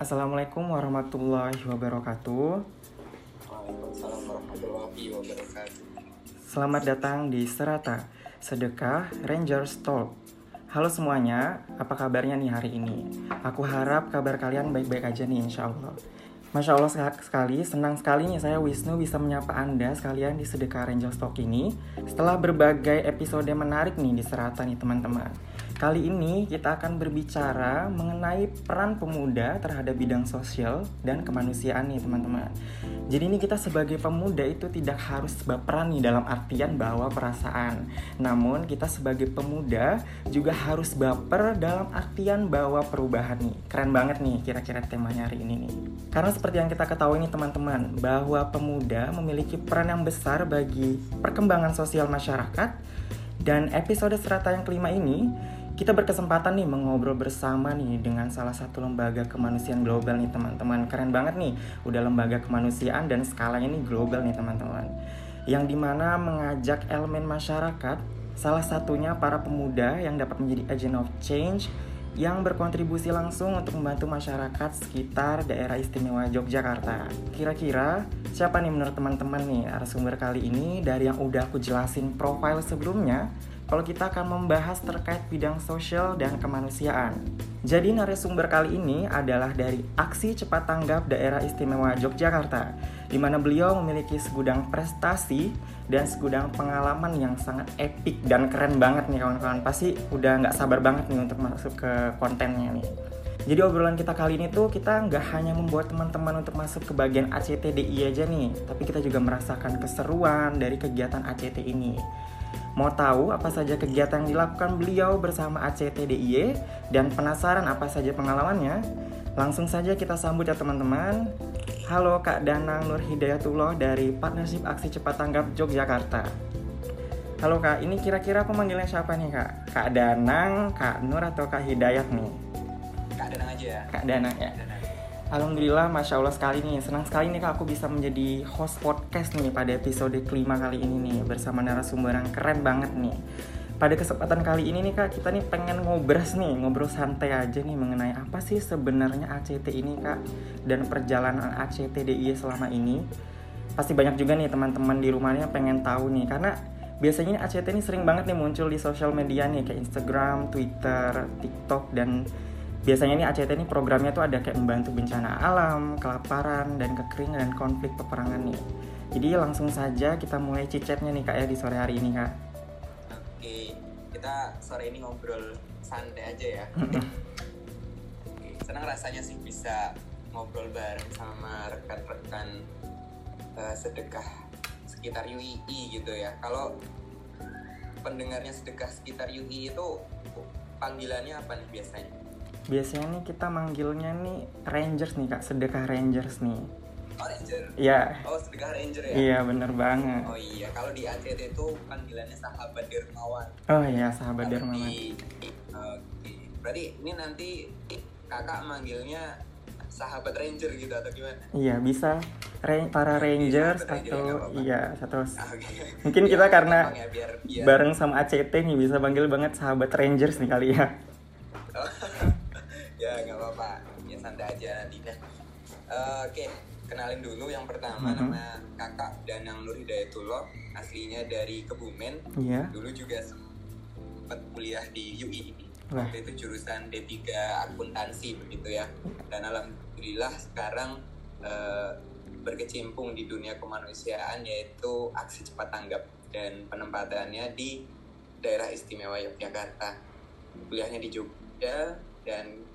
Assalamualaikum warahmatullahi wabarakatuh. Waalaikumsalam warahmatullahi wabarakatuh. Selamat datang di Serata Sedekah Rangers Talk. Halo semuanya, apa kabarnya nih hari ini? Aku harap kabar kalian baik-baik aja nih insya Allah. Masya Allah sekali, senang sekali nih saya Wisnu bisa menyapa Anda sekalian di Sedekah Rangers Talk ini Setelah berbagai episode menarik nih di Serata nih teman-teman Kali ini kita akan berbicara mengenai peran pemuda terhadap bidang sosial dan kemanusiaan nih teman-teman. Jadi ini kita sebagai pemuda itu tidak harus baperan nih dalam artian bahwa perasaan. Namun kita sebagai pemuda juga harus baper dalam artian bahwa perubahan nih. Keren banget nih kira-kira temanya hari ini nih. Karena seperti yang kita ketahui nih teman-teman, bahwa pemuda memiliki peran yang besar bagi perkembangan sosial masyarakat dan episode serata yang kelima ini kita berkesempatan nih mengobrol bersama nih dengan salah satu lembaga kemanusiaan global nih teman-teman. Keren banget nih, udah lembaga kemanusiaan dan skalanya nih global nih teman-teman. Yang di mana mengajak elemen masyarakat, salah satunya para pemuda yang dapat menjadi agent of change yang berkontribusi langsung untuk membantu masyarakat sekitar daerah istimewa Yogyakarta. Kira-kira siapa nih menurut teman-teman nih narasumber kali ini dari yang udah aku jelasin profile sebelumnya kalau kita akan membahas terkait bidang sosial dan kemanusiaan. Jadi narasumber kali ini adalah dari Aksi Cepat Tanggap Daerah Istimewa Yogyakarta, di mana beliau memiliki segudang prestasi dan segudang pengalaman yang sangat epik dan keren banget nih kawan-kawan. Pasti udah nggak sabar banget nih untuk masuk ke kontennya nih. Jadi obrolan kita kali ini tuh kita nggak hanya membuat teman-teman untuk masuk ke bagian ACTDI aja nih, tapi kita juga merasakan keseruan dari kegiatan ACT ini. Mau tahu apa saja kegiatan yang dilakukan beliau bersama ACTDIY dan penasaran apa saja pengalamannya? Langsung saja kita sambut ya teman-teman. Halo Kak Danang Nur Hidayatullah dari Partnership Aksi Cepat Tanggap Yogyakarta. Halo Kak, ini kira-kira pemanggilnya siapa nih Kak? Kak Danang, Kak Nur atau Kak Hidayat nih? Kak Danang aja ya. Kak Danang ya. Alhamdulillah, Masya Allah sekali nih. Senang sekali nih kak aku bisa menjadi host podcast nih pada episode kelima kali ini nih Bersama narasumber yang keren banget nih. Pada kesempatan kali ini nih kak kita nih pengen ngobras nih ngobrol santai aja nih mengenai apa sih sebenarnya ACT ini kak dan perjalanan ACT DIY selama ini. Pasti banyak juga nih teman-teman di rumahnya pengen tahu nih karena biasanya ACT ini sering banget nih muncul di sosial media nih kayak Instagram, Twitter, TikTok dan biasanya nih ACT ini programnya tuh ada kayak membantu bencana alam, kelaparan, dan kekeringan dan konflik peperangan nih. Jadi langsung saja kita mulai cicetnya nih kak ya di sore hari ini kak. Oke, kita sore ini ngobrol santai aja ya. Oke, senang rasanya sih bisa ngobrol bareng sama rekan-rekan uh, sedekah sekitar UII gitu ya. Kalau pendengarnya sedekah sekitar UII itu panggilannya apa nih biasanya? Biasanya nih kita manggilnya nih Rangers nih kak sedekah Rangers nih Oh Ranger? Iya Oh sedekah Ranger ya? Iya bener banget Oh iya kalau di ACT itu panggilannya sahabat dermawan Oh iya sahabat dermawan Oke okay. Berarti ini nanti kakak manggilnya sahabat ranger gitu atau gimana? Iya bisa Ra para rangers atau iya satu okay. mungkin kita karena ya, biar, biar. bareng sama ACT nih bisa panggil banget sahabat rangers nih kali ya ya nggak apa-apa ya santai aja nanti uh, oke okay. kenalin dulu yang pertama mm -hmm. nama kakak Danang Nur Hidayatullah aslinya dari Kebumen yeah. dulu juga sempat kuliah di UI waktu itu jurusan D3 akuntansi begitu ya dan alhamdulillah sekarang uh, berkecimpung di dunia kemanusiaan yaitu aksi cepat tanggap dan penempatannya di daerah istimewa Yogyakarta kuliahnya di Jogja dan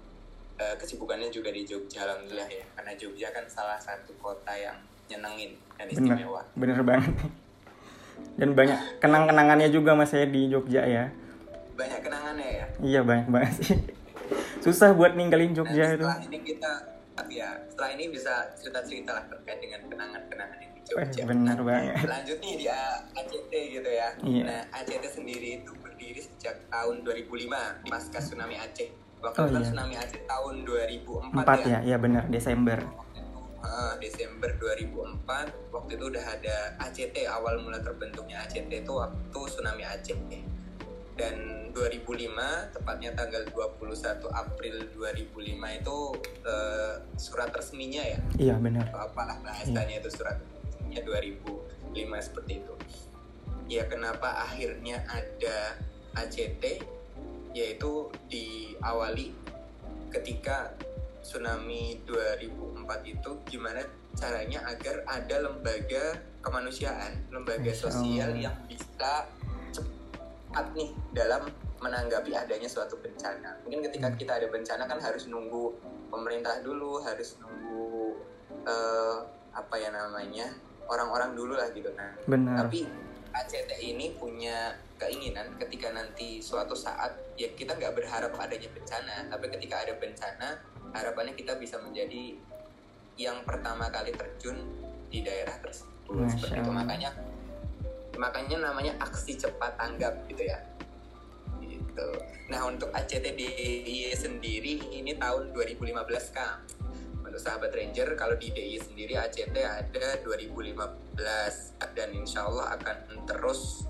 uh, kesibukannya juga di Jogja alhamdulillah ya. Karena Jogja kan salah satu kota yang nyenengin dan istimewa. Bener, bener banget. Dan banyak kenang-kenangannya juga mas saya di Jogja ya. Banyak kenangannya ya? Iya banyak banget sih. Susah buat ninggalin Jogja itu. setelah ini kita ya setelah ini bisa cerita-cerita lah terkait dengan kenangan-kenangan di Jogja. Eh, bener nah, banget. lanjut nih di ACT gitu ya. Iya. nah ACT sendiri itu berdiri sejak tahun 2005 pasca tsunami Aceh waktu oh, kan iya. tsunami Aceh tahun 2004 4 ya. ya, iya benar Desember. Uh, Desember 2004 waktu itu udah ada ACT awal mula terbentuknya ACT itu waktu tsunami Aceh dan 2005 tepatnya tanggal 21 April 2005 itu uh, surat resminya ya iya benar apalah bahasanya iya. itu surat resminya 2005 seperti itu ya kenapa akhirnya ada ACT yaitu diawali ketika tsunami 2004 itu gimana caranya agar ada lembaga kemanusiaan, lembaga sosial yang bisa cepat nih dalam menanggapi adanya suatu bencana. Mungkin ketika hmm. kita ada bencana kan harus nunggu pemerintah dulu, harus nunggu uh, apa ya namanya orang-orang dulu lah gitu kan. Benar. Tapi ACT ini punya keinginan ketika nanti suatu saat ya kita nggak berharap adanya bencana, tapi ketika ada bencana harapannya kita bisa menjadi yang pertama kali terjun di daerah tersebut. Seperti itu. Makanya makanya namanya aksi cepat tanggap gitu ya. Gitu. Nah untuk ACTDI sendiri ini tahun 2015 kang. untuk sahabat ranger kalau di DI sendiri ACT ada 2015 dan insya Allah akan terus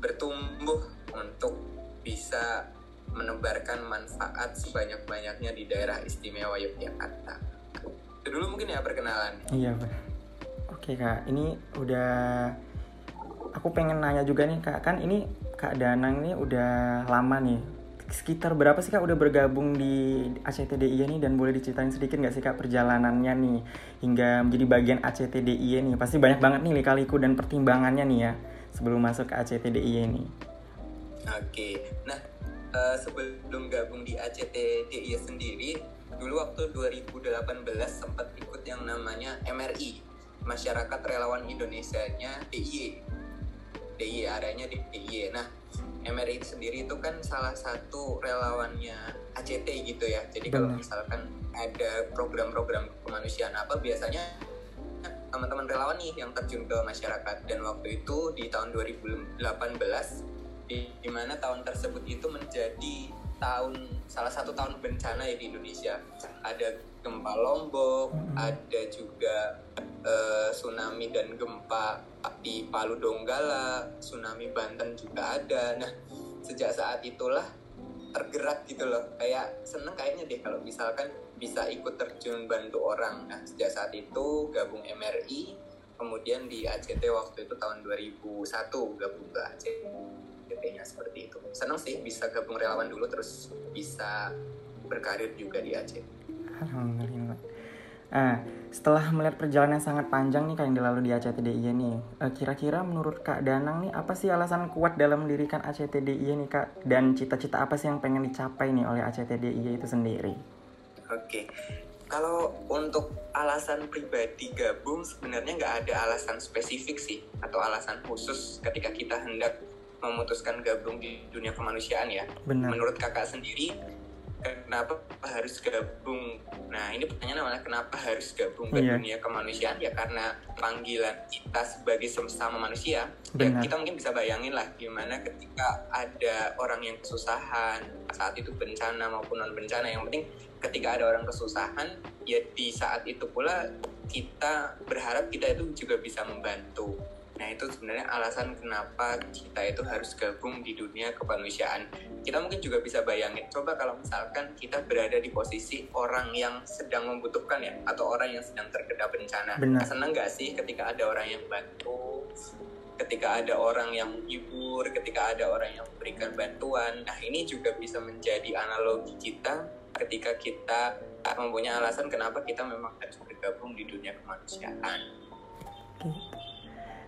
bertumbuh untuk bisa menebarkan manfaat sebanyak-banyaknya di daerah istimewa Yogyakarta. Itu dulu mungkin ya perkenalan. Iya, Pak. Oke, Kak. Ini udah aku pengen nanya juga nih, Kak. Kan ini Kak Danang ini udah lama nih sekitar berapa sih kak udah bergabung di ACTDI nih dan boleh diceritain sedikit nggak sih kak perjalanannya nih hingga menjadi bagian ACTDI nih pasti banyak banget nih lika-liku dan pertimbangannya nih ya sebelum masuk ke ACTDI ini. Oke, nah uh, sebelum gabung di ACTDI sendiri dulu waktu 2018 sempat ikut yang namanya MRI Masyarakat Relawan Indonesia-nya DIY DIY areanya di DIY. Nah MRI itu sendiri itu kan salah satu relawannya ACT gitu ya. Jadi kalau misalkan ada program-program kemanusiaan apa biasanya teman-teman relawan nih yang terjun ke masyarakat dan waktu itu di tahun 2018 di, di mana tahun tersebut itu menjadi tahun salah satu tahun bencana ya di Indonesia. Ada gempa Lombok, ada juga uh, tsunami dan gempa di Palu Donggala, tsunami Banten juga ada. Nah, sejak saat itulah tergerak gitu loh. Kayak seneng kayaknya deh kalau misalkan bisa ikut terjun bantu orang. Nah, sejak saat itu gabung MRI, kemudian di ACT waktu itu tahun 2001 gabung ke ACT-nya seperti itu. Seneng sih bisa gabung relawan dulu terus bisa berkarir juga di ACT. Alhamdulillah. Nah, setelah melihat perjalanan yang sangat panjang nih kak yang dilalui di ACTDI nih, eh, kira-kira menurut Kak Danang nih apa sih alasan kuat dalam mendirikan ACTDI nih Kak? Dan cita-cita apa sih yang pengen dicapai nih oleh ACTDI itu sendiri? Oke, kalau untuk alasan pribadi gabung sebenarnya nggak ada alasan spesifik sih atau alasan khusus ketika kita hendak memutuskan gabung di dunia kemanusiaan ya. Benar. Menurut kakak sendiri, kenapa harus gabung nah ini pertanyaan namanya kenapa harus gabung ke iya. dunia kemanusiaan ya karena panggilan kita sebagai sesama manusia ya kita mungkin bisa bayangin lah gimana ketika ada orang yang kesusahan saat itu bencana maupun non bencana yang penting ketika ada orang kesusahan ya di saat itu pula kita berharap kita itu juga bisa membantu Nah itu sebenarnya alasan kenapa kita itu harus gabung di dunia kemanusiaan. Kita mungkin juga bisa bayangin, coba kalau misalkan kita berada di posisi orang yang sedang membutuhkan ya, atau orang yang sedang terkena bencana. Benar. Senang nggak sih ketika ada orang yang bantu, ketika ada orang yang menghibur, ketika ada orang yang memberikan bantuan. Nah ini juga bisa menjadi analogi kita ketika kita mempunyai alasan kenapa kita memang harus bergabung di dunia kemanusiaan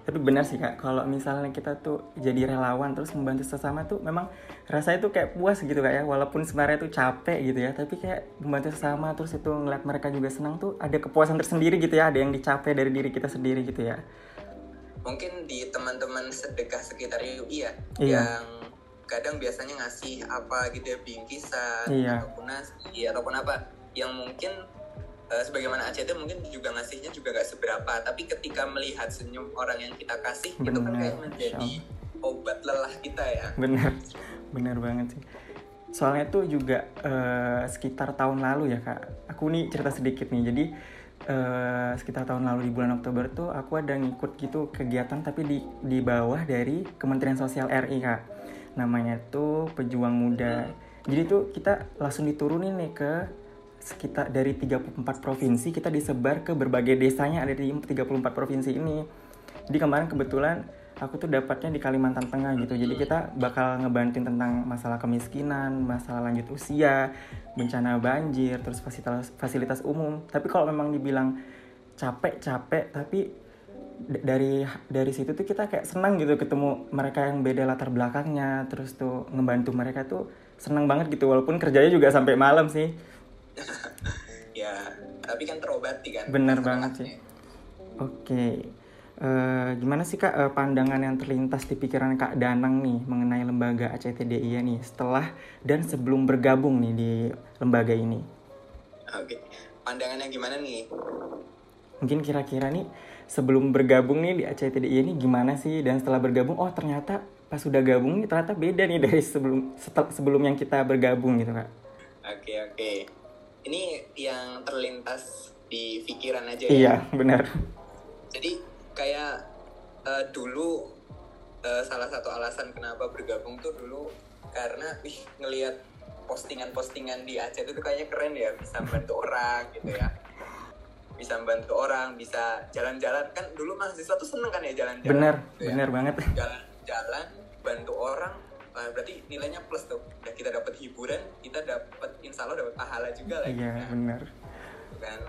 tapi benar sih kak kalau misalnya kita tuh jadi relawan terus membantu sesama tuh memang rasanya tuh kayak puas gitu kak ya walaupun sebenarnya tuh capek gitu ya tapi kayak membantu sesama terus itu ngeliat mereka juga senang tuh ada kepuasan tersendiri gitu ya ada yang dicapai dari diri kita sendiri gitu ya mungkin di teman-teman sedekah sekitar UI ya iya. yang kadang biasanya ngasih apa gitu ya bingkisan iya. ataupun nasi ataupun apa yang mungkin uh, sebagaimana ACT mungkin juga ngasihnya juga gak seberapa. Tapi ketika melihat senyum orang yang kita kasih bener, itu kan kayak menjadi obat lelah kita ya. Benar. Benar banget sih. Soalnya tuh juga uh, sekitar tahun lalu ya kak. Aku nih cerita sedikit nih. Jadi uh, sekitar tahun lalu di bulan Oktober tuh aku ada ngikut gitu kegiatan tapi di di bawah dari Kementerian Sosial RI kak. Namanya tuh pejuang muda. Hmm. jadi tuh kita langsung diturunin nih ke sekitar dari 34 provinsi kita disebar ke berbagai desanya ada di 34 provinsi ini. Jadi kemarin kebetulan aku tuh dapatnya di Kalimantan Tengah gitu. Jadi kita bakal ngebantuin tentang masalah kemiskinan, masalah lanjut usia, bencana banjir, terus fasilitas fasilitas umum. Tapi kalau memang dibilang capek-capek tapi dari dari situ tuh kita kayak senang gitu ketemu mereka yang beda latar belakangnya terus tuh ngebantu mereka tuh senang banget gitu walaupun kerjanya juga sampai malam sih ya tapi kan terobati kan bener banget sih oke okay. Uh, eh, gimana sih kak uh, pandangan yang terlintas di pikiran kak Danang nih mengenai lembaga ACTDI nih setelah dan sebelum bergabung nih di lembaga ini? Oke, okay. pandangannya gimana nih? Mungkin kira-kira nih sebelum bergabung nih di ACTDI ini gimana sih dan setelah bergabung oh ternyata pas sudah gabung nih ternyata beda nih dari sebelum setel, sebelum yang kita bergabung gitu kak. Oke okay, oke. Okay. Ini yang terlintas di pikiran aja ya. Iya benar. Jadi kayak uh, dulu uh, salah satu alasan kenapa bergabung tuh dulu karena wih ngelihat postingan-postingan di Aceh itu kayaknya keren ya bisa bantu orang gitu ya bisa membantu orang bisa jalan-jalan kan dulu mahasiswa tuh seneng kan ya jalan-jalan bener gitu ya. bener banget jalan-jalan bantu orang uh, berarti nilainya plus tuh. Ya kita dapat hiburan kita dapat insya Allah dapat pahala juga lah iya kan? bener. kan?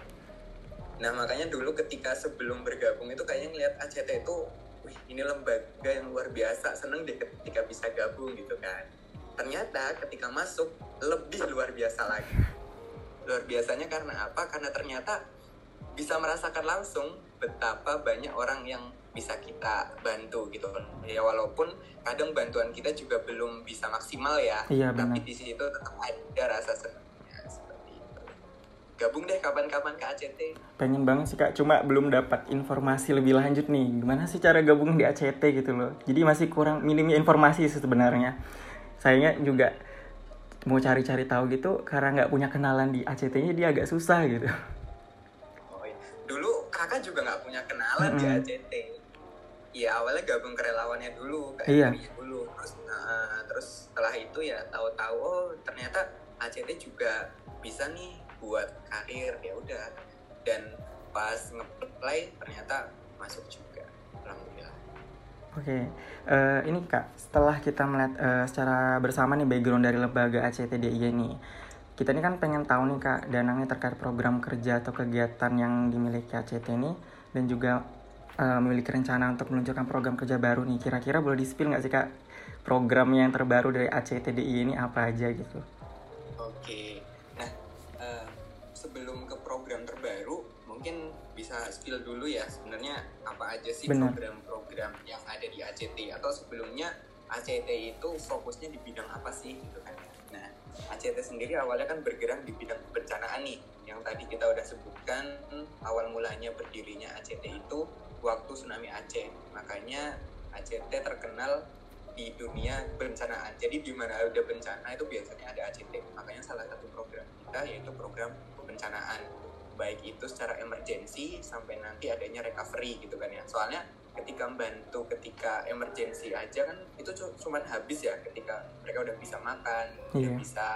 Nah makanya dulu ketika sebelum bergabung itu kayaknya ngeliat ACT itu wih ini lembaga yang luar biasa. Seneng deh ketika bisa gabung gitu kan. Ternyata ketika masuk lebih luar biasa lagi. Luar biasanya karena apa? Karena ternyata bisa merasakan langsung betapa banyak orang yang bisa kita bantu gitu. Ya walaupun kadang bantuan kita juga belum bisa maksimal ya. Iya, tapi di situ tetap ada rasa senangnya seperti itu. Gabung deh kapan-kapan ke ACT pengen banget sih kak. Cuma belum dapat informasi lebih lanjut nih. Gimana sih cara gabung di ACT gitu loh? Jadi masih kurang minimnya informasi sih sebenarnya. Sayangnya juga mau cari-cari tahu gitu karena nggak punya kenalan di ACT-nya dia agak susah gitu. Kakak juga nggak punya kenalan mm -hmm. di ACT ya awalnya gabung ke relawannya dulu kayak iya. dulu terus nah, terus setelah itu ya tahu-tahu oh ternyata ACT juga bisa nih buat karir ya udah dan pas ngeplay ternyata masuk juga alhamdulillah oke okay. uh, eh, ini kak setelah kita melihat uh, secara bersama nih background dari lembaga ACTDI ini kita ini kan pengen tahu nih kak danangnya terkait program kerja atau kegiatan yang dimiliki ACT ini dan juga uh, memiliki rencana untuk meluncurkan program kerja baru nih. Kira-kira boleh di spill nggak sih kak? Program yang terbaru dari ACTDI ini apa aja gitu? Oke. Nah uh, sebelum ke program terbaru mungkin bisa spill dulu ya sebenarnya apa aja sih program-program yang ada di ACT atau sebelumnya ACT itu fokusnya di bidang apa sih gitu kan? Nah ACT sendiri awalnya kan bergerak di bidang kebencanaan nih. Yang tadi kita udah sebutkan awal mulanya berdirinya ACT itu waktu tsunami Aceh. Makanya ACT terkenal di dunia bencanaan. Jadi di mana ada bencana itu biasanya ada ACT makanya salah satu program kita yaitu program kebencanaan baik itu secara emergensi sampai nanti adanya recovery gitu kan ya. Soalnya ketika membantu ketika emergency aja kan itu cuma habis ya ketika mereka udah bisa makan yeah. udah bisa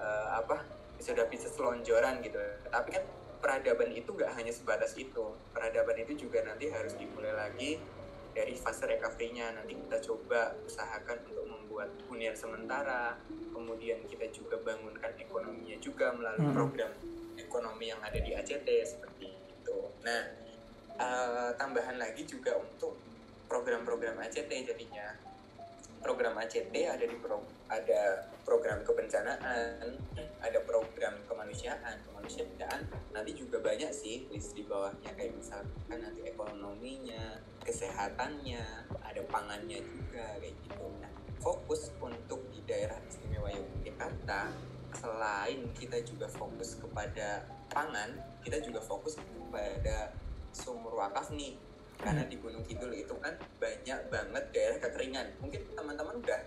uh, apa sudah bisa selonjoran gitu. Tapi kan peradaban itu nggak hanya sebatas itu. Peradaban itu juga nanti harus dimulai lagi dari fase recovery-nya. Nanti kita coba usahakan untuk membuat hunian sementara kemudian kita juga bangunkan ekonominya juga melalui hmm. program ekonomi yang ada di ACT seperti itu. Nah uh, tambahan lagi juga untuk program-program ACT jadinya program ACT ada di pro, ada program kebencanaan ada program kemanusiaan kemanusiaan. Nanti juga banyak sih list di bawahnya kayak misalkan nanti ekonominya kesehatannya ada pangannya juga kayak gitu. Nah fokus untuk di daerah istimewa Yogyakarta selain kita juga fokus kepada pangan kita juga fokus kepada sumur wakaf nih karena di Gunung Kidul itu kan banyak banget daerah kekeringan. Mungkin teman-teman udah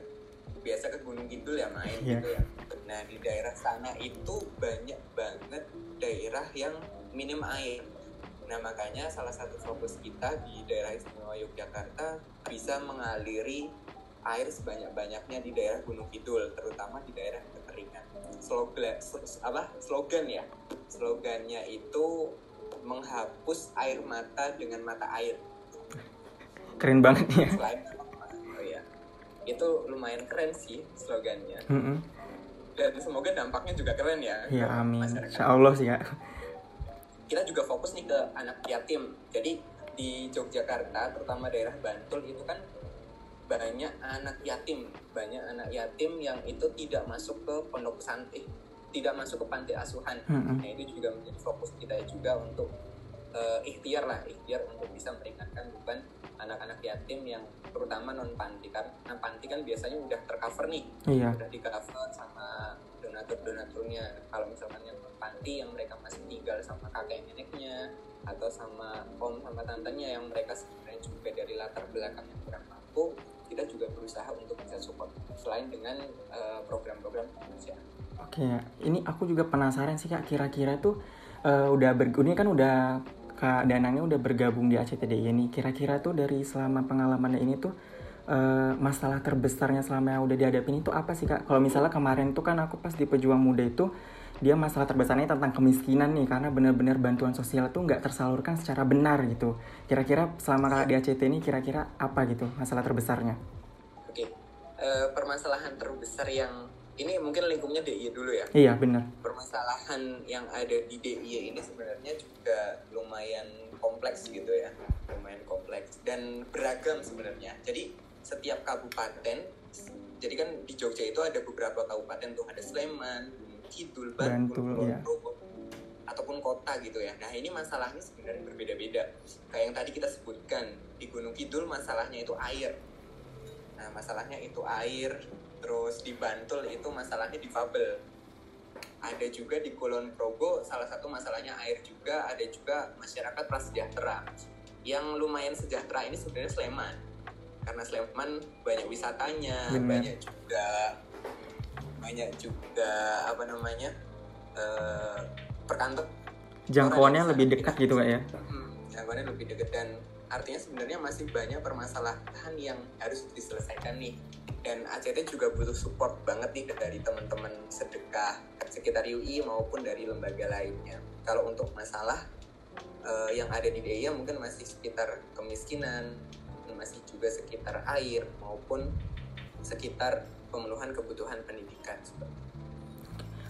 biasa ke Gunung Kidul ya main yeah. gitu ya. Nah di daerah sana itu banyak banget daerah yang minim air. Nah makanya salah satu fokus kita di daerah istimewa Yogyakarta bisa mengaliri air sebanyak-banyaknya di daerah Gunung Kidul terutama di daerah kekeringan. Slogan apa slogan ya? Slogannya itu menghapus air mata dengan mata air. Keren banget ya. Selain oh ya itu lumayan keren sih slogannya. Mm -hmm. dan semoga dampaknya juga keren ya ya amin. insya Allah sih kak kita juga fokus nih ke anak yatim. Jadi di Yogyakarta terutama daerah Bantul itu kan banyak anak yatim. Banyak anak yatim yang itu tidak masuk ke pondok pesantren tidak masuk ke panti asuhan. Nah itu juga menjadi fokus kita juga untuk uh, ikhtiar lah ikhtiar untuk bisa meringankan beban anak-anak yatim yang terutama non panti karena panti kan biasanya udah tercover nih. Iya. udah di cover sama donatur-donaturnya. Kalau misalkan yang panti yang mereka masih tinggal sama kakek neneknya atau sama om sama tantenya yang mereka sebenarnya juga dari latar belakang yang kurang mampu kita juga berusaha untuk bisa support selain dengan uh, program-program kemanusiaan. Oke, okay. ini aku juga penasaran sih kak kira-kira tuh uh, udah ber ini kan udah kak Danangnya udah bergabung di ACTDI ini. Kira-kira tuh dari selama pengalamannya ini tuh uh, masalah terbesarnya selama yang udah dihadapin itu apa sih kak? Kalau misalnya kemarin tuh kan aku pas di Pejuang Muda itu dia masalah terbesarnya tentang kemiskinan nih karena benar-benar bantuan sosial tuh nggak tersalurkan secara benar gitu. Kira-kira selama kakak di ACT ini kira-kira apa gitu masalah terbesarnya? Oke, uh, permasalahan terbesar yang ini mungkin lingkupnya DIY dulu ya. Iya benar. Permasalahan yang ada di DIY ini sebenarnya juga lumayan kompleks gitu ya, lumayan kompleks dan beragam sebenarnya. Jadi setiap kabupaten, jadi kan di Jogja itu ada beberapa kabupaten tuh ada Sleman, Kidul, Bantul, Bantul ya. ataupun kota gitu ya. Nah ini masalahnya sebenarnya berbeda-beda. Kayak yang tadi kita sebutkan di Gunung Kidul masalahnya itu air. Nah masalahnya itu air. Terus di Bantul itu masalahnya di difabel. Ada juga di Kulon Progo salah satu masalahnya air juga. Ada juga masyarakat prasejahtera. Yang lumayan sejahtera ini sebenarnya Sleman. Karena Sleman banyak wisatanya, Bener. banyak juga banyak juga apa namanya uh, perkantor jangkauannya lebih dekat gitu kayak ya hmm, jangkauannya lebih dekat dan artinya sebenarnya masih banyak permasalahan yang harus diselesaikan nih dan ACT juga butuh support banget nih dari teman-teman sedekah sekitar UI maupun dari lembaga lainnya kalau untuk masalah uh, yang ada di DIY mungkin masih sekitar kemiskinan masih juga sekitar air maupun sekitar pemenuhan kebutuhan pendidikan.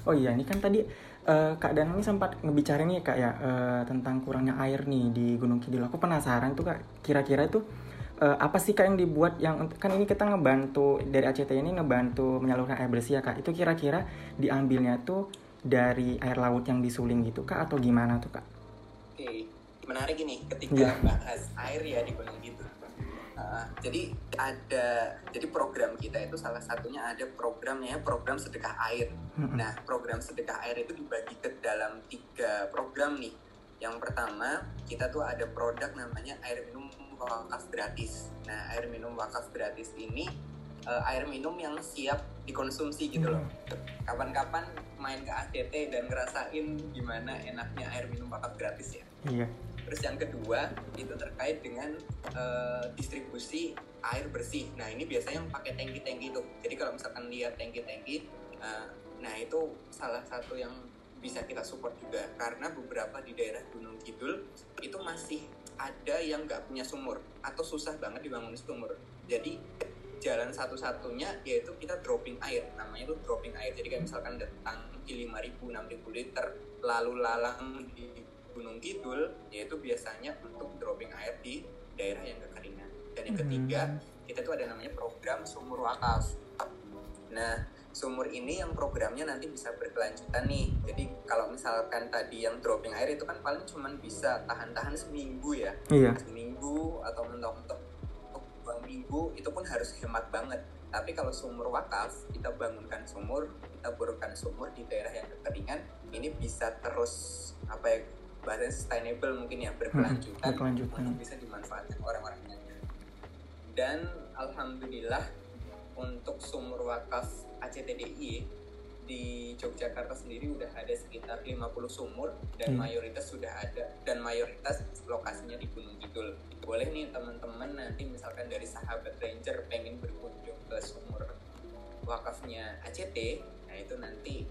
Oh iya, ini kan tadi uh, Kak Danang sempat ngebicara nih Kak ya uh, tentang kurangnya air nih di Gunung Kidul. Aku penasaran tuh Kak, kira-kira itu uh, apa sih Kak yang dibuat yang kan ini kita ngebantu dari ACT ini ngebantu menyalurkan air bersih ya Kak. Itu kira-kira diambilnya tuh dari air laut yang disuling gitu Kak atau gimana tuh Kak? Oke, menarik ini ketika yeah. bahas air ya di Gunung Kidul jadi ada jadi program kita itu salah satunya ada programnya program sedekah air. Nah program sedekah air itu dibagi ke dalam tiga program nih. Yang pertama kita tuh ada produk namanya air minum wakaf gratis. Nah air minum wakaf gratis ini uh, air minum yang siap dikonsumsi gitu loh. Kapan-kapan main ke ACT dan ngerasain gimana enaknya air minum wakaf gratis ya. Iya. Terus yang kedua itu terkait dengan uh, distribusi air bersih. Nah ini biasanya yang pakai tangki-tangki itu. Jadi kalau misalkan lihat tangki-tangki, uh, nah itu salah satu yang bisa kita support juga karena beberapa di daerah Gunung Kidul itu masih ada yang nggak punya sumur atau susah banget dibangun sumur. Jadi jalan satu-satunya yaitu kita dropping air namanya itu dropping air jadi kayak misalkan datang di 5000 6000 liter lalu lalang di Gunung Kidul yaitu biasanya untuk dropping air di daerah yang kekeringan. Dan yang ketiga, hmm. kita tuh ada namanya program sumur wakaf. Nah, sumur ini yang programnya nanti bisa berkelanjutan nih. Jadi kalau misalkan tadi yang dropping air itu kan paling cuma bisa tahan-tahan seminggu ya. Iya. Seminggu atau mentok-mentok dua minggu itu pun harus hemat banget. Tapi kalau sumur wakaf, kita bangunkan sumur, kita borekan sumur di daerah yang kekeringan, ini bisa terus apa ya bahasa sustainable mungkin ya berkelanjutan, hmm, berkelanjutan. untuk bisa dimanfaatkan orang-orang dan alhamdulillah untuk sumur wakaf ACTDI di Yogyakarta sendiri udah ada sekitar 50 sumur dan hmm. mayoritas sudah ada dan mayoritas lokasinya di Gunung Kidul. Boleh nih teman-teman nanti misalkan dari sahabat ranger pengen berkunjung ke sumur wakafnya ACT, nah itu nanti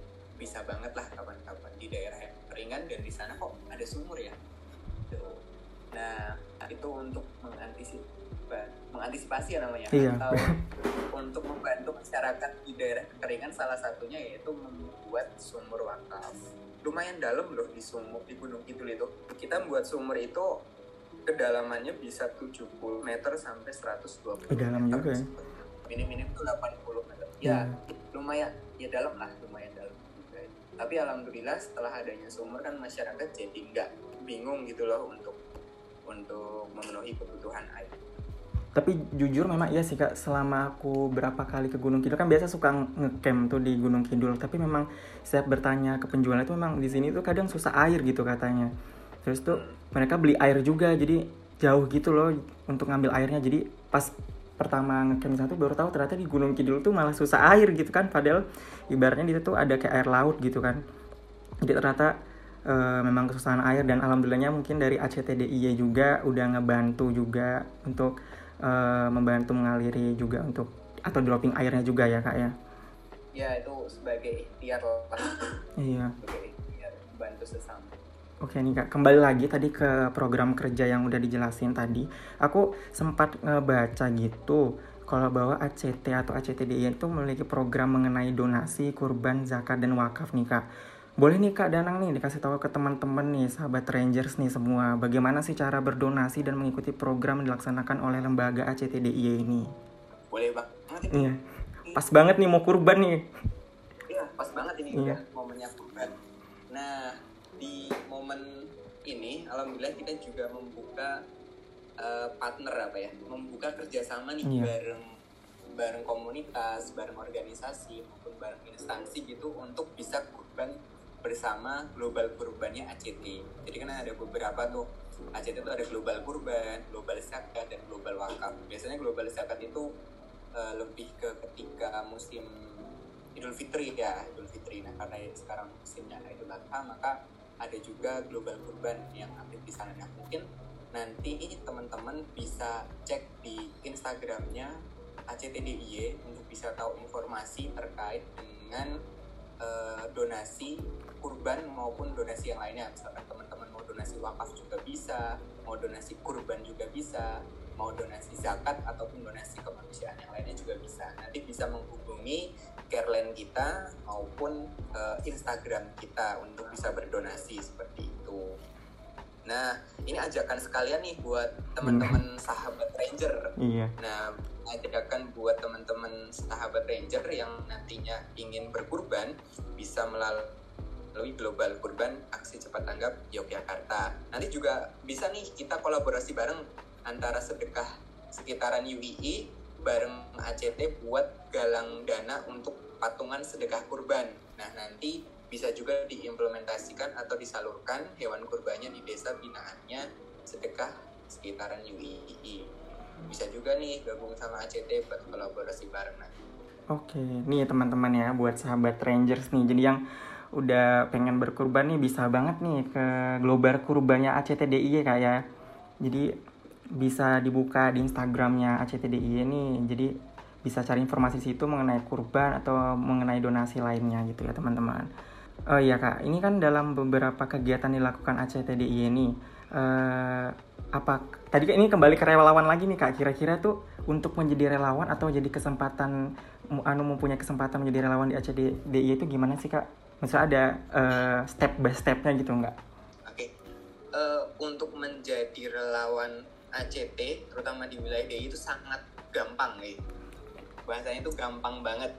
bisa banget lah kapan-kapan di daerah yang keringan dan di sana kok ada sumur ya Tuh. nah itu untuk mengantisipasi mengantisipasi ya namanya iya. atau untuk membantu masyarakat di daerah kekeringan salah satunya yaitu membuat sumur wakaf lumayan dalam loh di sumur di Gunung Kidul itu kita membuat sumur itu kedalamannya bisa 70 meter sampai 120 meter. dalam juga ya? Minim-minim itu 80 meter. Ya, hmm. lumayan. Ya dalam lah, lumayan dalam juga. Tapi alhamdulillah setelah adanya sumur kan masyarakat jadi nggak bingung gitu loh untuk untuk memenuhi kebutuhan air. Tapi jujur memang iya sih kak, selama aku berapa kali ke Gunung Kidul kan biasa suka ngecamp tuh di Gunung Kidul. Tapi memang saya bertanya ke penjual itu memang di sini tuh kadang susah air gitu katanya. Terus tuh mereka beli air juga, jadi jauh gitu loh untuk ngambil airnya. Jadi pas pertama ngecamp satu baru tahu ternyata di Gunung Kidul tuh malah susah air gitu kan. Padahal ibaratnya di situ ada kayak air laut gitu kan. Jadi ternyata uh, memang kesusahan air dan alhamdulillahnya mungkin dari ACTDIY juga udah ngebantu juga untuk uh, membantu mengaliri juga untuk atau dropping airnya juga ya kak ya ya itu sebagai ikhtiar lah iya sebagai ikhtiar bantu sesama Oke nih kak, kembali lagi tadi ke program kerja yang udah dijelasin tadi. Aku sempat ngebaca gitu, kalau bahwa ACT atau ACTDI itu memiliki program mengenai donasi, kurban, zakat, dan wakaf nih kak. Boleh nih Kak Danang nih dikasih tahu ke teman-teman nih, sahabat Rangers nih semua, bagaimana sih cara berdonasi dan mengikuti program yang dilaksanakan oleh lembaga ACTDIY ini? Boleh banget. Iya. Pas banget nih mau kurban nih. Iya, pas banget ini iya. ya momennya kurban. Nah, di momen ini alhamdulillah kita juga membuka uh, partner apa ya? Membuka kerjasama nih iya. bareng bareng komunitas, bareng organisasi maupun bareng instansi gitu untuk bisa kurban bersama global kurbannya ACT. Jadi kan ada beberapa tuh ACT itu ada global kurban, global zakat dan global wakaf. Biasanya global zakat itu uh, lebih ke ketika musim Idul Fitri ya, Idul Fitri. Nah karena sekarang musimnya Idul Adha maka ada juga global kurban yang aktif di sana. Nah mungkin nanti teman-teman bisa cek di Instagramnya ACTDIY untuk bisa tahu informasi terkait dengan uh, donasi kurban maupun donasi yang lainnya. Misalkan teman-teman mau donasi wakaf juga bisa mau donasi kurban juga bisa mau donasi zakat ataupun donasi kemanusiaan yang lainnya juga bisa. Nanti bisa menghubungi careline kita maupun uh, Instagram kita untuk bisa berdonasi seperti itu. Nah ini ajakan sekalian nih buat teman-teman sahabat ranger. Iya. nah ajakan buat teman-teman sahabat ranger yang nantinya ingin berkurban bisa melalui melalui Global Kurban Aksi Cepat Tanggap Yogyakarta. Nanti juga bisa nih kita kolaborasi bareng antara sedekah sekitaran UII bareng ACT buat galang dana untuk patungan sedekah kurban. Nah nanti bisa juga diimplementasikan atau disalurkan hewan kurbannya di desa binaannya sedekah sekitaran UII. Bisa juga nih gabung sama ACT buat kolaborasi bareng nanti. Oke, nih teman-teman ya buat sahabat Rangers nih. Jadi yang udah pengen berkurban nih bisa banget nih ke global kurbannya ACTDI ya kak ya. Jadi bisa dibuka di Instagramnya ACTDI nih. Jadi bisa cari informasi situ mengenai kurban atau mengenai donasi lainnya gitu ya teman-teman. Oh iya kak ini kan dalam beberapa kegiatan dilakukan ACTDI ini uh, apa tadi ini kembali ke relawan lagi nih kak. Kira-kira tuh untuk menjadi relawan atau jadi kesempatan anu mempunyai kesempatan menjadi relawan di ACDI itu gimana sih kak Misalnya ada uh, step by stepnya gitu nggak? Oke, okay. uh, eh, untuk menjadi relawan ACT, terutama di wilayah DI itu sangat gampang nih. Bahasanya itu gampang banget.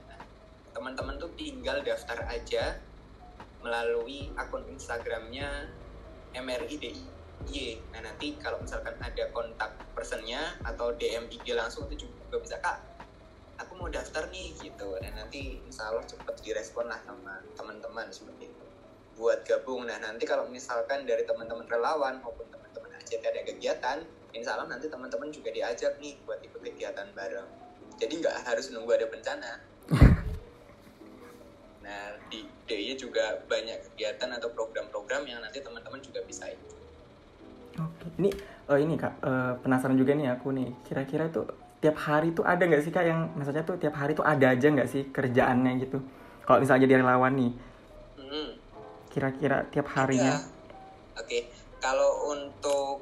Teman-teman tuh tinggal daftar aja melalui akun Instagramnya MRIDIY. Nah nanti kalau misalkan ada kontak personnya atau DM IG langsung itu juga bisa kak aku mau daftar nih gitu. Dan nanti insya Allah cepet direspon lah sama teman-teman seperti itu. Buat gabung. Nah nanti kalau misalkan dari teman-teman relawan maupun teman-teman ACT ada kegiatan insya Allah nanti teman-teman juga diajak nih buat ikut kegiatan bareng. Jadi nggak harus nunggu ada bencana. Nah di DIY juga banyak kegiatan atau program-program yang nanti teman-teman juga bisa ikut. Oke, ini uh, ini kak uh, penasaran juga nih aku nih. Kira-kira tuh tiap hari tuh ada nggak sih kak yang maksudnya tuh tiap hari tuh ada aja nggak sih kerjaannya gitu Kalau misalnya jadi relawan nih, hmm. kira-kira tiap harinya? Oke, okay. kalau untuk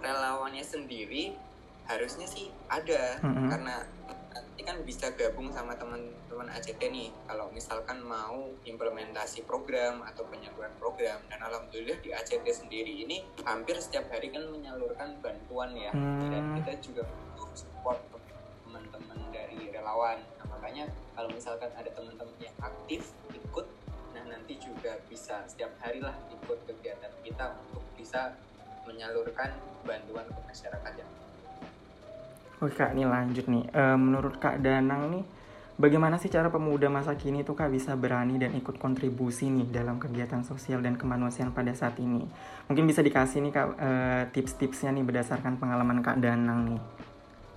relawannya sendiri harusnya sih ada hmm. karena nanti kan bisa gabung sama teman-teman ACT nih kalau misalkan mau implementasi program atau penyaluran program dan alhamdulillah di ACT sendiri ini hampir setiap hari kan menyalurkan bantuan ya hmm. dan kita juga support relawan nah, makanya kalau misalkan ada teman-teman yang aktif ikut nah nanti juga bisa setiap hari lah ikut kegiatan kita untuk bisa menyalurkan bantuan ke masyarakat yang Oke kak, ini lanjut nih. E, menurut kak Danang nih, bagaimana sih cara pemuda masa kini tuh kak bisa berani dan ikut kontribusi nih dalam kegiatan sosial dan kemanusiaan pada saat ini? Mungkin bisa dikasih nih kak e, tips-tipsnya nih berdasarkan pengalaman kak Danang nih.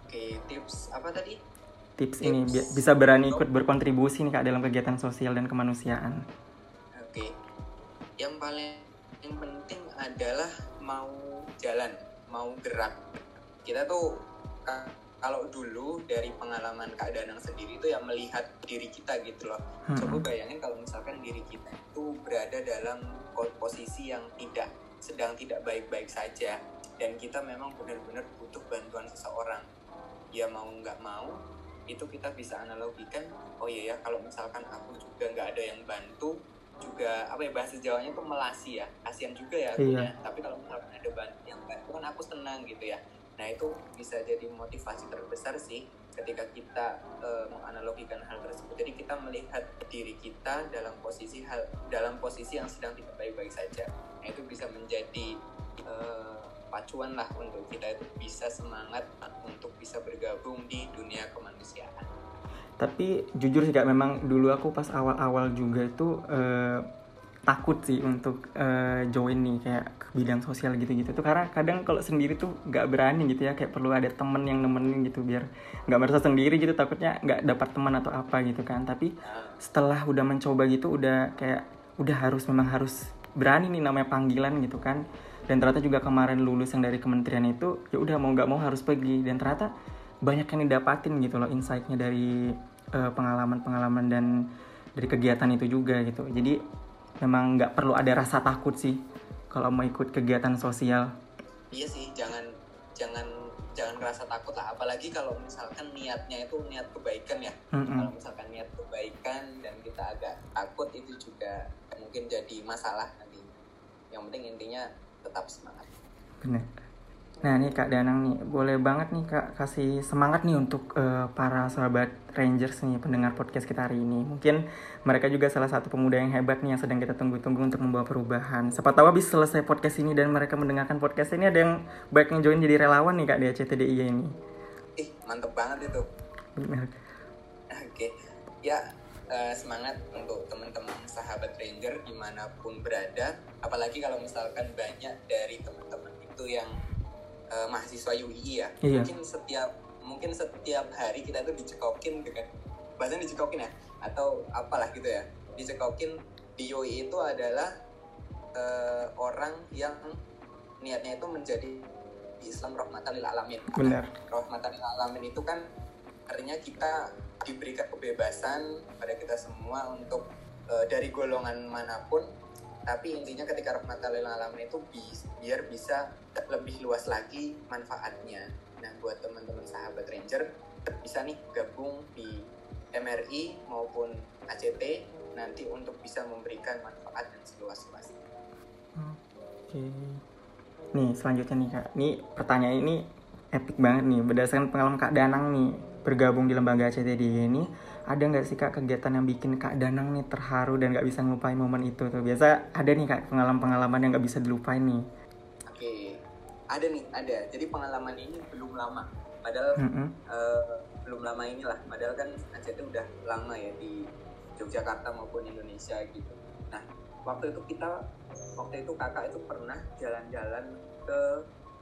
Oke, tips apa tadi? Tips, tips ini bi bisa berani ikut berkontribusi nih kak dalam kegiatan sosial dan kemanusiaan. Oke, yang paling yang penting adalah mau jalan, mau gerak. Kita tuh kalau dulu dari pengalaman Kak Danang sendiri itu yang melihat diri kita gitu loh. Hmm. Coba bayangin kalau misalkan diri kita itu berada dalam posisi yang tidak sedang tidak baik-baik saja dan kita memang benar-benar butuh bantuan seseorang. Ya mau nggak mau itu kita bisa analogikan oh iya ya kalau misalkan aku juga nggak ada yang bantu juga apa ya bahasa Jawanya itu melasi ya kasihan juga ya aku iya. tapi kalau misalkan ada bantu yang bantu kan aku senang gitu ya Nah itu bisa jadi motivasi terbesar sih ketika kita e, menganalogikan hal tersebut. Jadi kita melihat diri kita dalam posisi hal dalam posisi yang sedang tidak baik-baik saja. Nah itu bisa menjadi e, pacuan lah untuk kita itu bisa semangat untuk bisa bergabung di dunia kemanusiaan. Tapi jujur sih kak, memang dulu aku pas awal-awal juga itu e, takut sih untuk uh, join nih kayak ke bidang sosial gitu-gitu. Tuh karena kadang kalau sendiri tuh nggak berani gitu ya kayak perlu ada temen yang nemenin gitu biar nggak merasa sendiri gitu takutnya nggak dapat teman atau apa gitu kan. Tapi setelah udah mencoba gitu udah kayak udah harus memang harus berani nih namanya panggilan gitu kan dan ternyata juga kemarin lulus yang dari kementerian itu ya udah mau nggak mau harus pergi. Dan ternyata banyak yang didapatin gitu loh insightnya dari uh, pengalaman-pengalaman dan dari kegiatan itu juga gitu. Jadi memang nggak perlu ada rasa takut sih kalau mau ikut kegiatan sosial. Iya sih jangan jangan jangan ngerasa takut lah. Apalagi kalau misalkan niatnya itu niat kebaikan ya. Mm-hmm. kalau misalkan niat kebaikan dan kita agak takut itu juga mungkin jadi masalah nanti. Yang penting intinya tetap semangat benar Nah nih Kak Danang nih, boleh banget nih Kak kasih semangat nih untuk uh, para sahabat Rangers nih pendengar podcast kita hari ini. Mungkin mereka juga salah satu pemuda yang hebat nih yang sedang kita tunggu-tunggu untuk membawa perubahan. Siapa tahu habis selesai podcast ini dan mereka mendengarkan podcast ini ada yang baik yang join jadi relawan nih Kak di ACTDI ini. Ih mantep banget itu. Benar. Oke, ya uh, semangat untuk teman-teman sahabat Ranger di mana pun berada. Apalagi kalau misalkan banyak dari teman-teman itu yang uh, mahasiswa UI ya iya. mungkin setiap mungkin setiap hari kita tuh dicekokin dengan bahasanya dicekokin ya atau apalah gitu ya dicekokin di UI itu adalah uh, orang yang niatnya itu menjadi Islam rahmatan lil alamin. Benar. Rahmatan lil alamin itu kan artinya kita diberikan kebebasan pada kita semua untuk uh, dari golongan mana pun. Tapi intinya ketika rahmatan lil alamin itu biar bisa lebih luas lagi manfaatnya. Nah buat teman-teman sahabat ranger bisa nih gabung di MRI maupun ACT nanti untuk bisa memberikan manfaat yang seluas-luasnya oke. Nih selanjutnya nih kak. Nih pertanyaan ini epic banget nih berdasarkan pengalaman kak Danang nih bergabung di lembaga ACTD ini ada nggak sih kak kegiatan yang bikin kak Danang nih terharu dan nggak bisa ngelupain momen itu tuh? Biasa ada nih kak pengalaman-pengalaman yang nggak bisa dilupain nih. Oke ada nih ada. Jadi pengalaman ini belum lama. Padahal mm -hmm. uh, belum lama inilah. Padahal kan ACT udah lama ya di Yogyakarta maupun Indonesia gitu. Nah waktu itu kita waktu itu kakak itu pernah jalan-jalan ke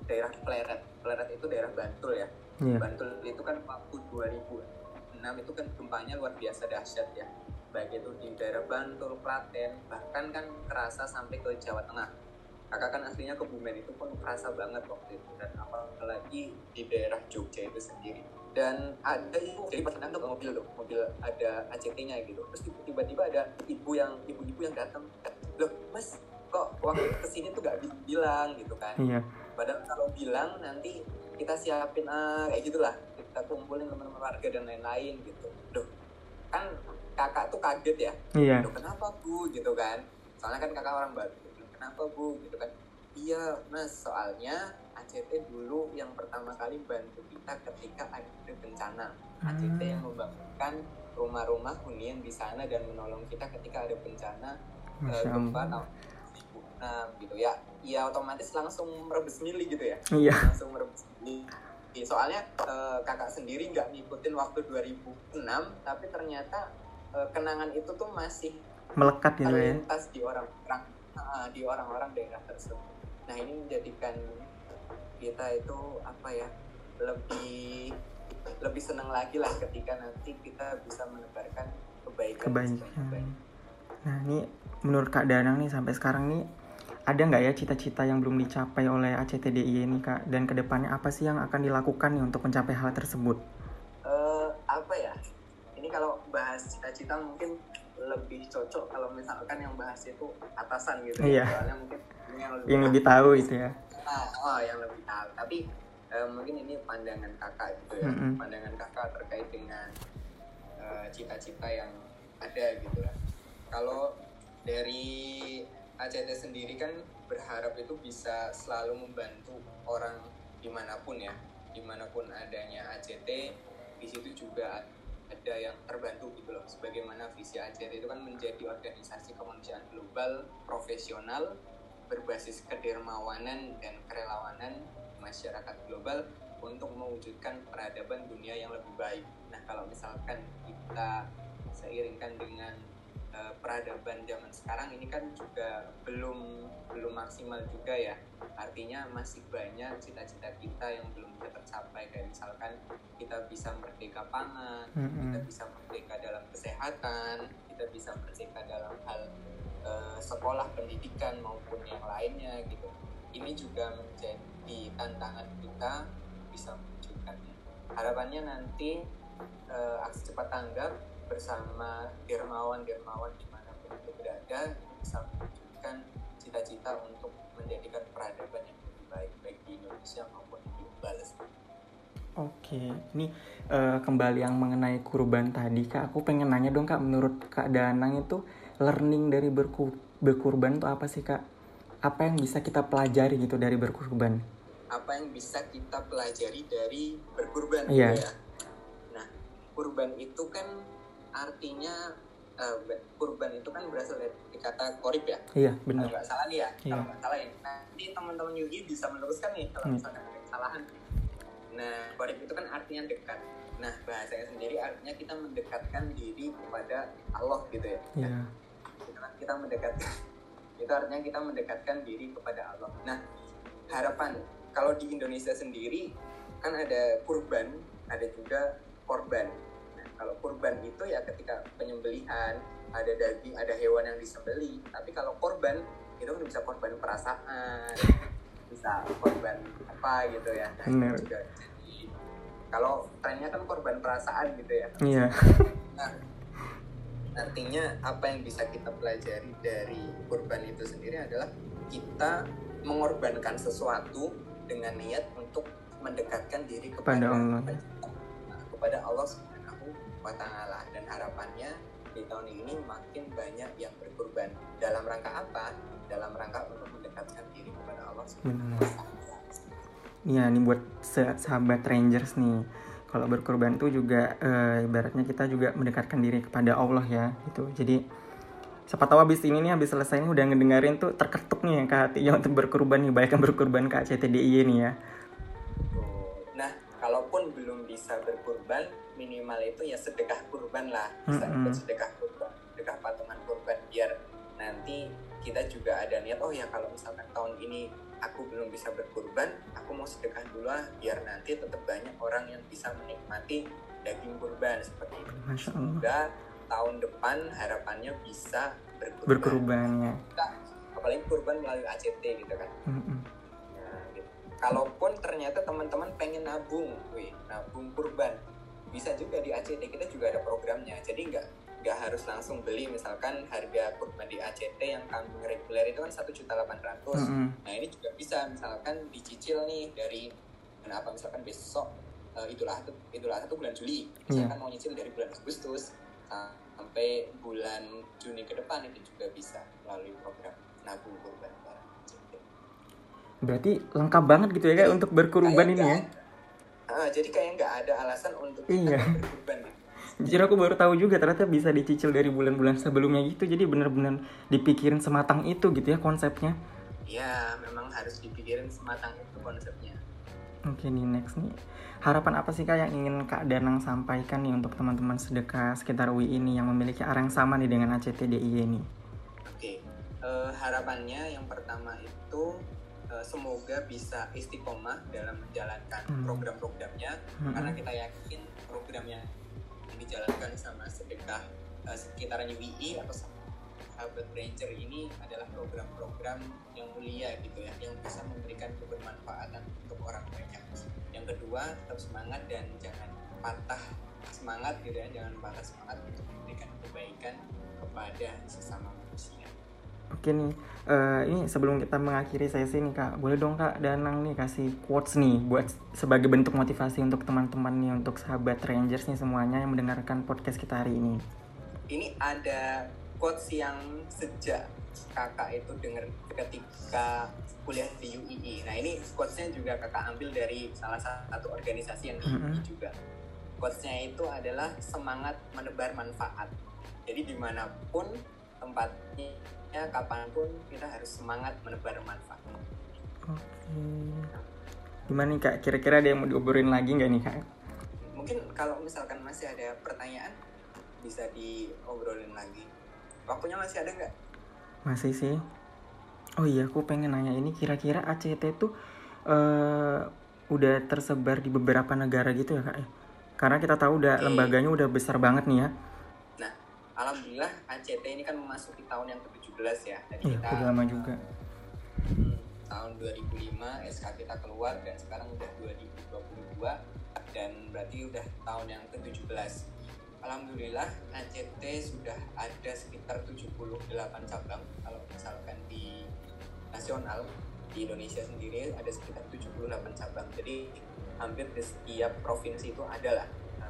daerah Pleret. Pleret itu daerah Bantul ya yeah. Bantul itu kan waktu 2006 itu kan gempanya luar biasa dahsyat ya baik itu di daerah Bantul, Klaten, bahkan kan terasa sampai ke Jawa Tengah. Kakak kan aslinya ke Bumen itu pun terasa banget waktu itu dan apalagi di daerah Jogja itu sendiri. dan ada ibu jadi pas nangkep mobil tuh mobil ada ACT-nya gitu terus tiba-tiba ada ibu yang ibu-ibu yang datang loh mas kok waktu ke sini tuh gak bilang gitu kan iya. padahal kalau bilang nanti kita siapin ah, kayak gitulah. Kita kumpulin teman-teman warga dan lain-lain gitu. Loh kan kakak tuh kaget ya. Iya. Loh, kenapa bu? Gitu kan. Soalnya kan kakak orang baru. Kenapa bu? Gitu kan. Iya mas soalnya ACT dulu yang pertama kali bantu kita ketika ada bencana. ACT yang hmm. membangunkan rumah-rumah hunian di sana dan menolong kita ketika ada bencana uh, gempa 2006 gitu ya. Ya otomatis langsung merebus mili gitu ya. Iya. langsung merebus mili soalnya uh, kakak sendiri nggak ngikutin waktu 2006 tapi ternyata uh, kenangan itu tuh masih melekat gitu ya? di orang-orang uh, di orang-orang daerah tersebut. Nah ini menjadikan kita itu apa ya lebih lebih senang lagi lah ketika nanti kita bisa menebarkan kebaikan kebaikan. nah ini menurut kak Danang nih sampai sekarang nih ada nggak ya cita-cita yang belum dicapai oleh ACTDI ini kak dan ke depannya apa sih yang akan dilakukan nih untuk mencapai hal tersebut? Uh, apa ya ini kalau bahas cita-cita mungkin lebih cocok kalau misalkan yang bahas itu atasan gitu ya. iya. ya. Soalnya mungkin yang lebih, yang lebih tahu itu ya. Ah, oh, yang lebih tahu. Tapi uh, mungkin ini pandangan kakak gitu ya. Mm -hmm. Pandangan kakak terkait dengan eh, cita-cita uh, yang ada gitu ya. Kalau dari ACT sendiri kan berharap itu bisa selalu membantu orang di mana pun ya di mana pun adanya ACT di situ juga ada yang terbantu gitu loh sebagaimana visi ACT itu kan menjadi organisasi kemanusiaan global profesional berbasis kedermawanan dan kerelawanan masyarakat global untuk mewujudkan peradaban dunia yang lebih baik. Nah, kalau misalkan kita seiringkan dengan uh, peradaban zaman sekarang ini kan juga belum belum maksimal juga ya. Artinya masih banyak cita-cita kita yang belum bisa tercapai. Kayak misalkan kita bisa merdeka pangan mm-hmm. kita bisa merdeka dalam kesehatan kita bisa merdeka dalam hal uh, sekolah pendidikan maupun yang lainnya gitu. Ini juga menjadi tantangan kita bisa mewujudkannya. Harapannya nanti uh, aksi cepat tanggap bersama dermawan-dermawan di mana pun itu berada bisa mewujudkan cita-cita untuk menjadikan peradaban yang lebih baik baik di Indonesia maupun di global. Oke, ini uh, kembali yang mengenai kurban tadi kak, aku pengen nanya dong kak, menurut kak Danang itu learning dari berku berkurban itu apa sih kak? Apa yang bisa kita pelajari gitu dari berkurban? Apa yang bisa kita pelajari dari berkurban? Iya. Ya? Nah, kurban itu kan artinya uh, kurban itu kan berasal dari kata korip ya? Iya benar. nggak salah nih ya iya. kalau nggak salah ya. Nanti teman-teman Yugi bisa meneruskan nih kalau hmm. misalnya ada kesalahan. Nah korip itu kan artinya dekat. Nah bahasanya sendiri artinya kita mendekatkan diri kepada Allah gitu ya. Yeah. kita, kita mendekatkan itu artinya kita mendekatkan diri kepada Allah. Nah harapan kalau di Indonesia sendiri kan ada kurban ada juga korban kalau kurban itu ya ketika penyembelihan ada daging ada hewan yang disembeli. Tapi kalau korban itu kan bisa korban perasaan bisa korban apa gitu ya. Nah, juga jadi kalau trennya kan korban perasaan gitu ya. Iya. Nah artinya apa yang bisa kita pelajari dari kurban itu sendiri adalah kita mengorbankan sesuatu dengan niat untuk mendekatkan diri kepada Allah. Kepada Allah wa ta'ala dan harapannya di tahun ini makin banyak yang berkurban dalam rangka apa? dalam rangka untuk mendekatkan diri kepada Allah Subhanahu Iya, ini buat sahabat Rangers nih. Kalau berkorban tuh juga e, ibaratnya kita juga mendekatkan diri kepada Allah ya, gitu. Jadi siapa tahu abis ini nih abis selesai ini udah ngedengerin tuh terketuk nih ya ke hatinya untuk berkorban nih, banyak yang berkorban ke CTDI ini ya. Nah, kalaupun belum bisa berkorban, minimal itu ya sedekah kurban lah bisa mm -hmm. sedekah kurban sedekah patungan kurban biar nanti kita juga ada niat oh ya kalau misalkan tahun ini aku belum bisa berkurban aku mau sedekah dulu lah biar nanti tetap banyak orang yang bisa menikmati daging kurban seperti itu juga tahun depan harapannya bisa berkurban, berkurban ya. apalagi kurban melalui ACT gitu kan mm -hmm. gitu. kalaupun ternyata teman-teman pengen nabung wih nabung kurban bisa juga di ACT kita juga ada programnya. Jadi nggak nggak harus langsung beli misalkan harga kurban di ACT yang kambing reguler itu kan satu juta delapan ratus. Nah ini juga bisa misalkan dicicil nih dari kenapa misalkan besok uh, itulah itulah satu bulan Juli. Misalkan yeah. mau nyicil dari bulan Agustus uh, sampai bulan Juni ke depan itu juga bisa melalui program nabung kurban berarti lengkap banget gitu ya kayak untuk berkurban ini ya uh, jadi kayak nggak ada alasan untuk iya. berkurban gitu. Jujur aku baru tahu juga ternyata bisa dicicil dari bulan-bulan sebelumnya gitu. Jadi bener-bener dipikirin sematang itu gitu ya konsepnya. Iya, memang harus dipikirin sematang itu konsepnya. Oke nih next nih. Harapan apa sih kak yang ingin Kak Danang sampaikan nih untuk teman-teman sedekah sekitar UI ini yang memiliki arah yang sama nih dengan ACTDI ini? Oke, uh, harapannya yang pertama itu uh, semoga bisa istiqomah dalam menjalankan hmm. program-programnya hmm. karena kita yakin programnya yang dijalankan sama sedekah uh, sekitaran UI atau sahabat ranger ini adalah program-program yang mulia gitu ya yang bisa memberikan kebermanfaatan untuk orang banyak yang kedua tetap semangat dan jangan patah semangat gitu ya jangan patah semangat untuk memberikan kebaikan kepada sesama manusia Oke nih, uh, ini sebelum kita mengakhiri sesi nih kak, boleh dong kak Danang nih kasih quotes nih buat sebagai bentuk motivasi untuk teman-teman nih untuk sahabat Rangers nih semuanya yang mendengarkan podcast kita hari ini. Ini ada quotes yang sejak kakak itu dengar ketika kuliah di UII. Nah ini quotesnya juga kakak ambil dari salah satu organisasi yang di UII mm-hmm. juga. Quotesnya itu adalah semangat menebar manfaat. Jadi di mana pun tempatnya ya kapan pun kita harus semangat menebar manfaat. Oke. Gimana nih kak? Kira-kira ada yang mau diobrolin lagi nggak nih kak? Mungkin kalau misalkan masih ada pertanyaan bisa diobrolin lagi. Waktunya masih ada nggak? Masih sih. Oh iya aku pengen nanya ini kira-kira ACT tuh uh, udah tersebar di beberapa negara gitu ya kak? Ya karena kita tahu udah lembaganya udah besar banget nih ya. Alhamdulillah ACT ini kan memasuki tahun yang ke-17 ya. Dan iya, kita lama juga. Hmm, tahun 2005 SK kita keluar dan sekarang udah 2022 dan berarti udah tahun yang ke-17. Alhamdulillah ACT sudah ada sekitar 78 cabang kalau misalkan di nasional di Indonesia sendiri ada sekitar 78 cabang. Jadi hampir di setiap provinsi itu ada lah.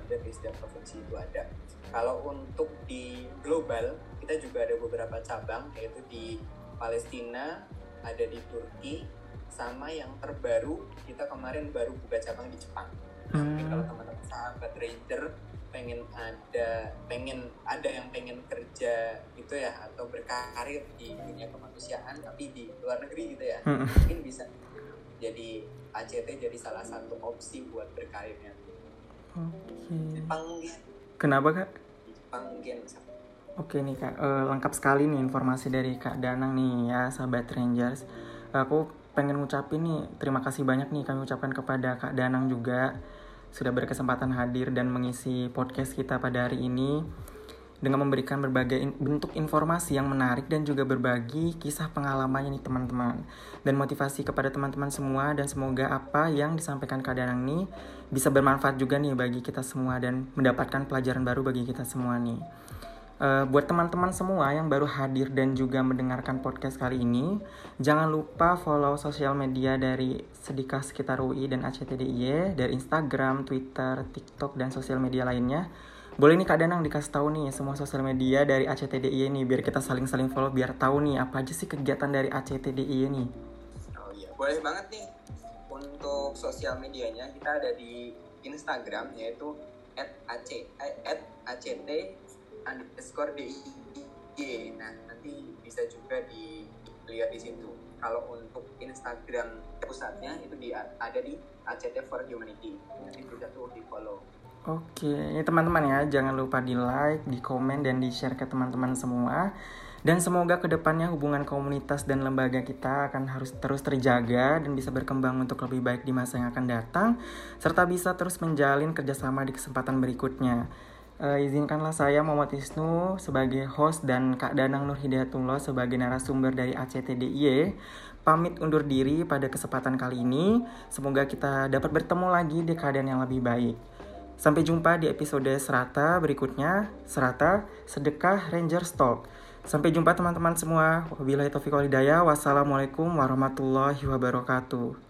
Hampir di setiap provinsi itu ada kalau untuk di global, kita juga ada beberapa cabang, yaitu di Palestina, ada di Turki, sama yang terbaru kita kemarin baru buka cabang di Jepang. Hmm. Mungkin kalau teman-teman sahabat Ranger pengen ada pengen ada yang pengen kerja gitu ya atau berkarir di dunia kemanusiaan tapi di luar negeri gitu ya hmm. mungkin bisa jadi ACT jadi salah satu opsi buat berkarirnya. Okay. Jepang Kenapa kak? Oke nih kak, uh, lengkap sekali nih informasi dari kak Danang nih ya sahabat Rangers. Aku pengen ngucapin nih terima kasih banyak nih kami ucapkan kepada kak Danang juga sudah berkesempatan hadir dan mengisi podcast kita pada hari ini dengan memberikan berbagai in bentuk informasi yang menarik dan juga berbagi kisah pengalamannya nih teman-teman dan motivasi kepada teman-teman semua dan semoga apa yang disampaikan Kak Danang nih bisa bermanfaat juga nih bagi kita semua dan mendapatkan pelajaran baru bagi kita semua nih. Uh, buat teman-teman semua yang baru hadir dan juga mendengarkan podcast kali ini, jangan lupa follow sosial media dari Sedikah Sekitar UI dan ACTDIY dari Instagram, Twitter, TikTok, dan sosial media lainnya boleh nih Kak Danang dikasih tahu nih semua sosial media dari ACTDI ini biar kita saling-saling follow biar tahu nih apa aja sih kegiatan dari ACTDI ini. Oh iya, boleh banget nih. Untuk sosial medianya kita ada di Instagram yaitu @ac eh, @act underscore DIY. Nah, nanti bisa juga dilihat di situ. Kalau untuk Instagram pusatnya itu di, ada di ACT for Humanity. Nanti bisa tuh di follow. Oke, ini teman-teman ya, jangan lupa di like, di komen, dan di share ke teman-teman semua. Dan semoga ke depannya hubungan komunitas dan lembaga kita akan harus terus terjaga dan bisa berkembang untuk lebih baik di masa yang akan datang, serta bisa terus menjalin kerjasama di kesempatan berikutnya. uh, izinkanlah saya Muhammad Isnu sebagai host dan Kak Danang Nur Hidayatullah sebagai narasumber dari ACTDIY pamit undur diri pada kesempatan kali ini. Semoga kita dapat bertemu lagi di keadaan yang lebih baik. Sampai jumpa di episode Serata berikutnya, Serata Sedekah Ranger Talk. Sampai jumpa teman-teman semua. Wabillahi taufiq walhidayah. Wassalamualaikum warahmatullahi wabarakatuh.